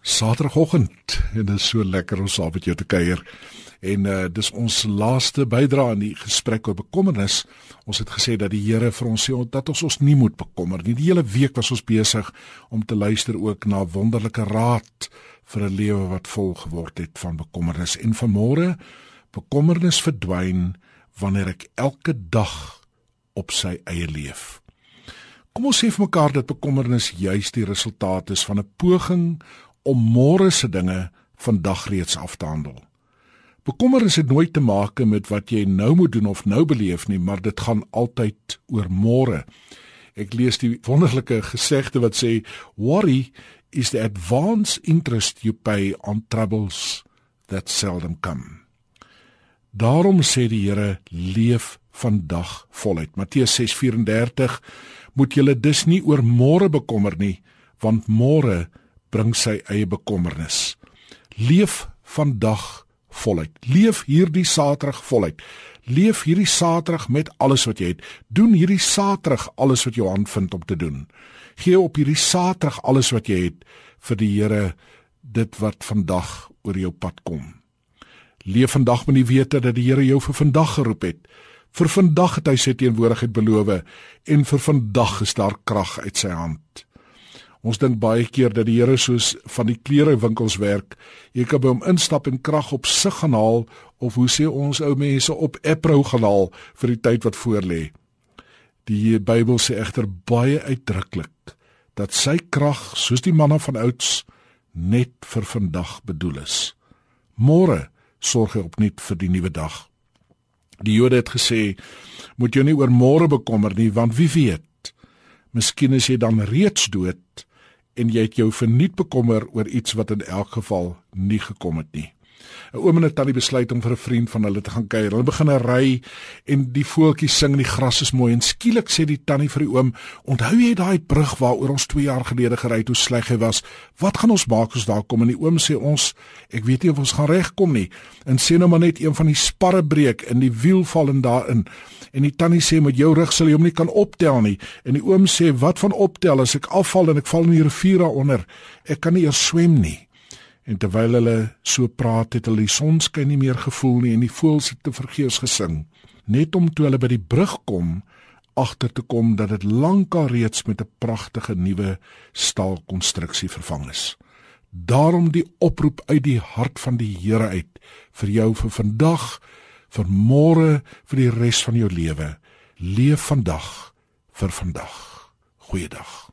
Saterdagoggend en dit is so lekker om saam met jou te kuier. En uh dis ons laaste bydrae in die gesprek oor bekommernis. Ons het gesê dat die Here vir ons sê dat ons ons nie moet bekommer nie. Die hele week was ons besig om te luister ook na wonderlike raad vir 'n lewe wat vol geword het van bekommernis. En vanmôre bekommernis verdwyn wanneer ek elke dag op sy eie leef. Kom ons sê vir mekaar dat bekommernis juis die resultaat is van 'n poging om môre se dinge vandag reeds af te handel. Bekommernis het nooit te maak met wat jy nou moet doen of nou beleef nie, maar dit gaan altyd oor môre. Ek lees die wonderlike gesegde wat sê worry is the advance interest you pay on troubles that seldom come. Daarom sê die Here leef vandag voluit. Matteus 6:34 moet julle dus nie oor môre bekommer nie, want môre bring sy eie bekommernis. Leef vandag voluit. Leef hierdie Saterdag voluit. Leef hierdie Saterdag met alles wat jy het. Doen hierdie Saterdag alles wat jou aanvind om te doen. Gee op hierdie Saterdag alles wat jy het vir die Here dit wat vandag oor jou pad kom. Leef vandag met die wete dat die Here jou vir vandag geroep het. Vir vandag het hy sy teenwoordigheid beloof en vir vandag is daar krag uit sy hand. Ons dink baie keer dat die Here soos van die klerewinkels werk. Jy kan by hom instap en krag op sig gaan haal of hoe sê ons ou mense op Epro gaan haal vir die tyd wat voorlê. Die Bybel sê egter baie uitdruklik dat sy krag soos die manne van ouds net vir vandag bedoel is. Môre sorg hy opnuut vir die nuwe dag. Die Jode het gesê moet jy nie oor môre bekommer nie want wie weet Miskien is jy dan reeds dood en jy het jou verniet bekommer oor iets wat in elk geval nie gekom het nie. 'n Oom en 'n tannie besluit om vir 'n vriend van hulle te gaan kuier. Hulle begin 'n ry en die voeltjies sing en die gras is mooi en skielik sê die tannie vir die oom: "Onthou jy daai brug waaroor ons 2 jaar gelede gery het hoe sleg hy was? Wat gaan ons maak as daar kom?" En die oom sê: "Ons, ek weet nie of ons gaan regkom nie." En sê nou maar net een van die sparre breek en die wiel val in daarin. En die tannie sê: "Met jou rug sal jy hom nie kan optel nie." En die oom sê: "Wat van optel as ek afval en ek val in die rivier daaronder? Ek kan nie eers swem nie." En terwyl hulle so praat, het hulle die son skyn nie meer gevoel nie en die voëls het te vergeefs gesing. Net om toe hulle by die brug kom, agter te kom dat dit lankal reeds met 'n pragtige nuwe staalkonstruksie vervang is. Daarom die oproep uit die hart van die Here uit vir jou vir vandag, vir môre, vir die res van jou lewe. Leef vandag vir vandag. Goeiedag.